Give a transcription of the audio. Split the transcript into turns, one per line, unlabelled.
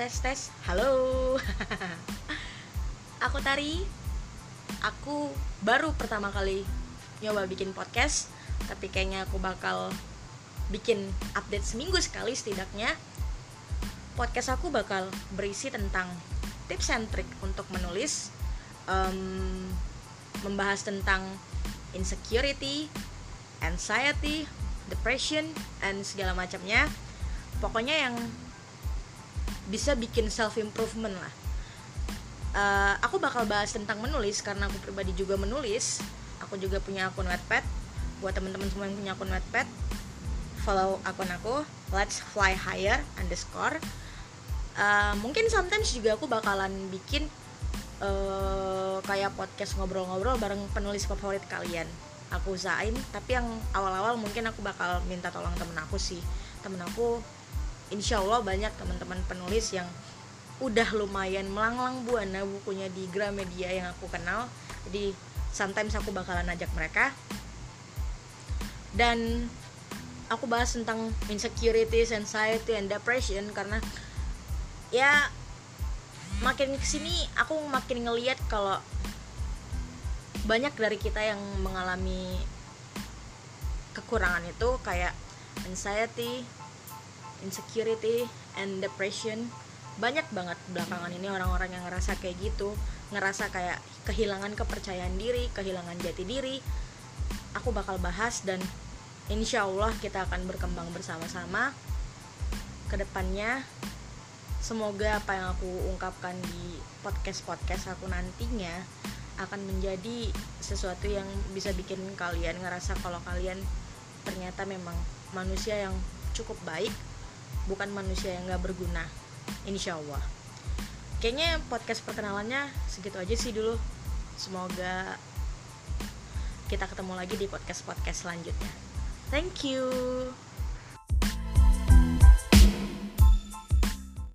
tes tes. Halo. Aku Tari. Aku baru pertama kali nyoba bikin podcast tapi kayaknya aku bakal bikin update seminggu sekali setidaknya. Podcast aku bakal berisi tentang tips and trick untuk menulis um, membahas tentang insecurity anxiety depression and segala macamnya. Pokoknya yang bisa bikin self improvement lah. Uh, aku bakal bahas tentang menulis karena aku pribadi juga menulis. Aku juga punya akun Wattpad. Buat teman-teman semua yang punya akun Wattpad follow akun aku. Let's fly higher underscore. Uh, mungkin sometimes juga aku bakalan bikin uh, kayak podcast ngobrol-ngobrol bareng penulis favorit kalian. Aku usahain tapi yang awal-awal mungkin aku bakal minta tolong temen aku sih. Temen aku insya Allah banyak teman-teman penulis yang udah lumayan melanglang buana bukunya di Gramedia yang aku kenal. Jadi sometimes aku bakalan ajak mereka. Dan aku bahas tentang insecurities, anxiety, and depression karena ya makin ke sini aku makin ngeliat kalau banyak dari kita yang mengalami kekurangan itu kayak anxiety, insecurity and depression banyak banget belakangan ini orang-orang yang ngerasa kayak gitu ngerasa kayak kehilangan kepercayaan diri kehilangan jati diri. Aku bakal bahas dan insya Allah kita akan berkembang bersama-sama ke depannya semoga apa yang aku ungkapkan di podcast-podcast aku nantinya akan menjadi sesuatu yang bisa bikin kalian ngerasa kalau kalian ternyata memang manusia yang cukup baik bukan manusia yang gak berguna insya Allah kayaknya podcast perkenalannya segitu aja sih dulu. Semoga kita ketemu lagi di podcast podcast selanjutnya. Thank you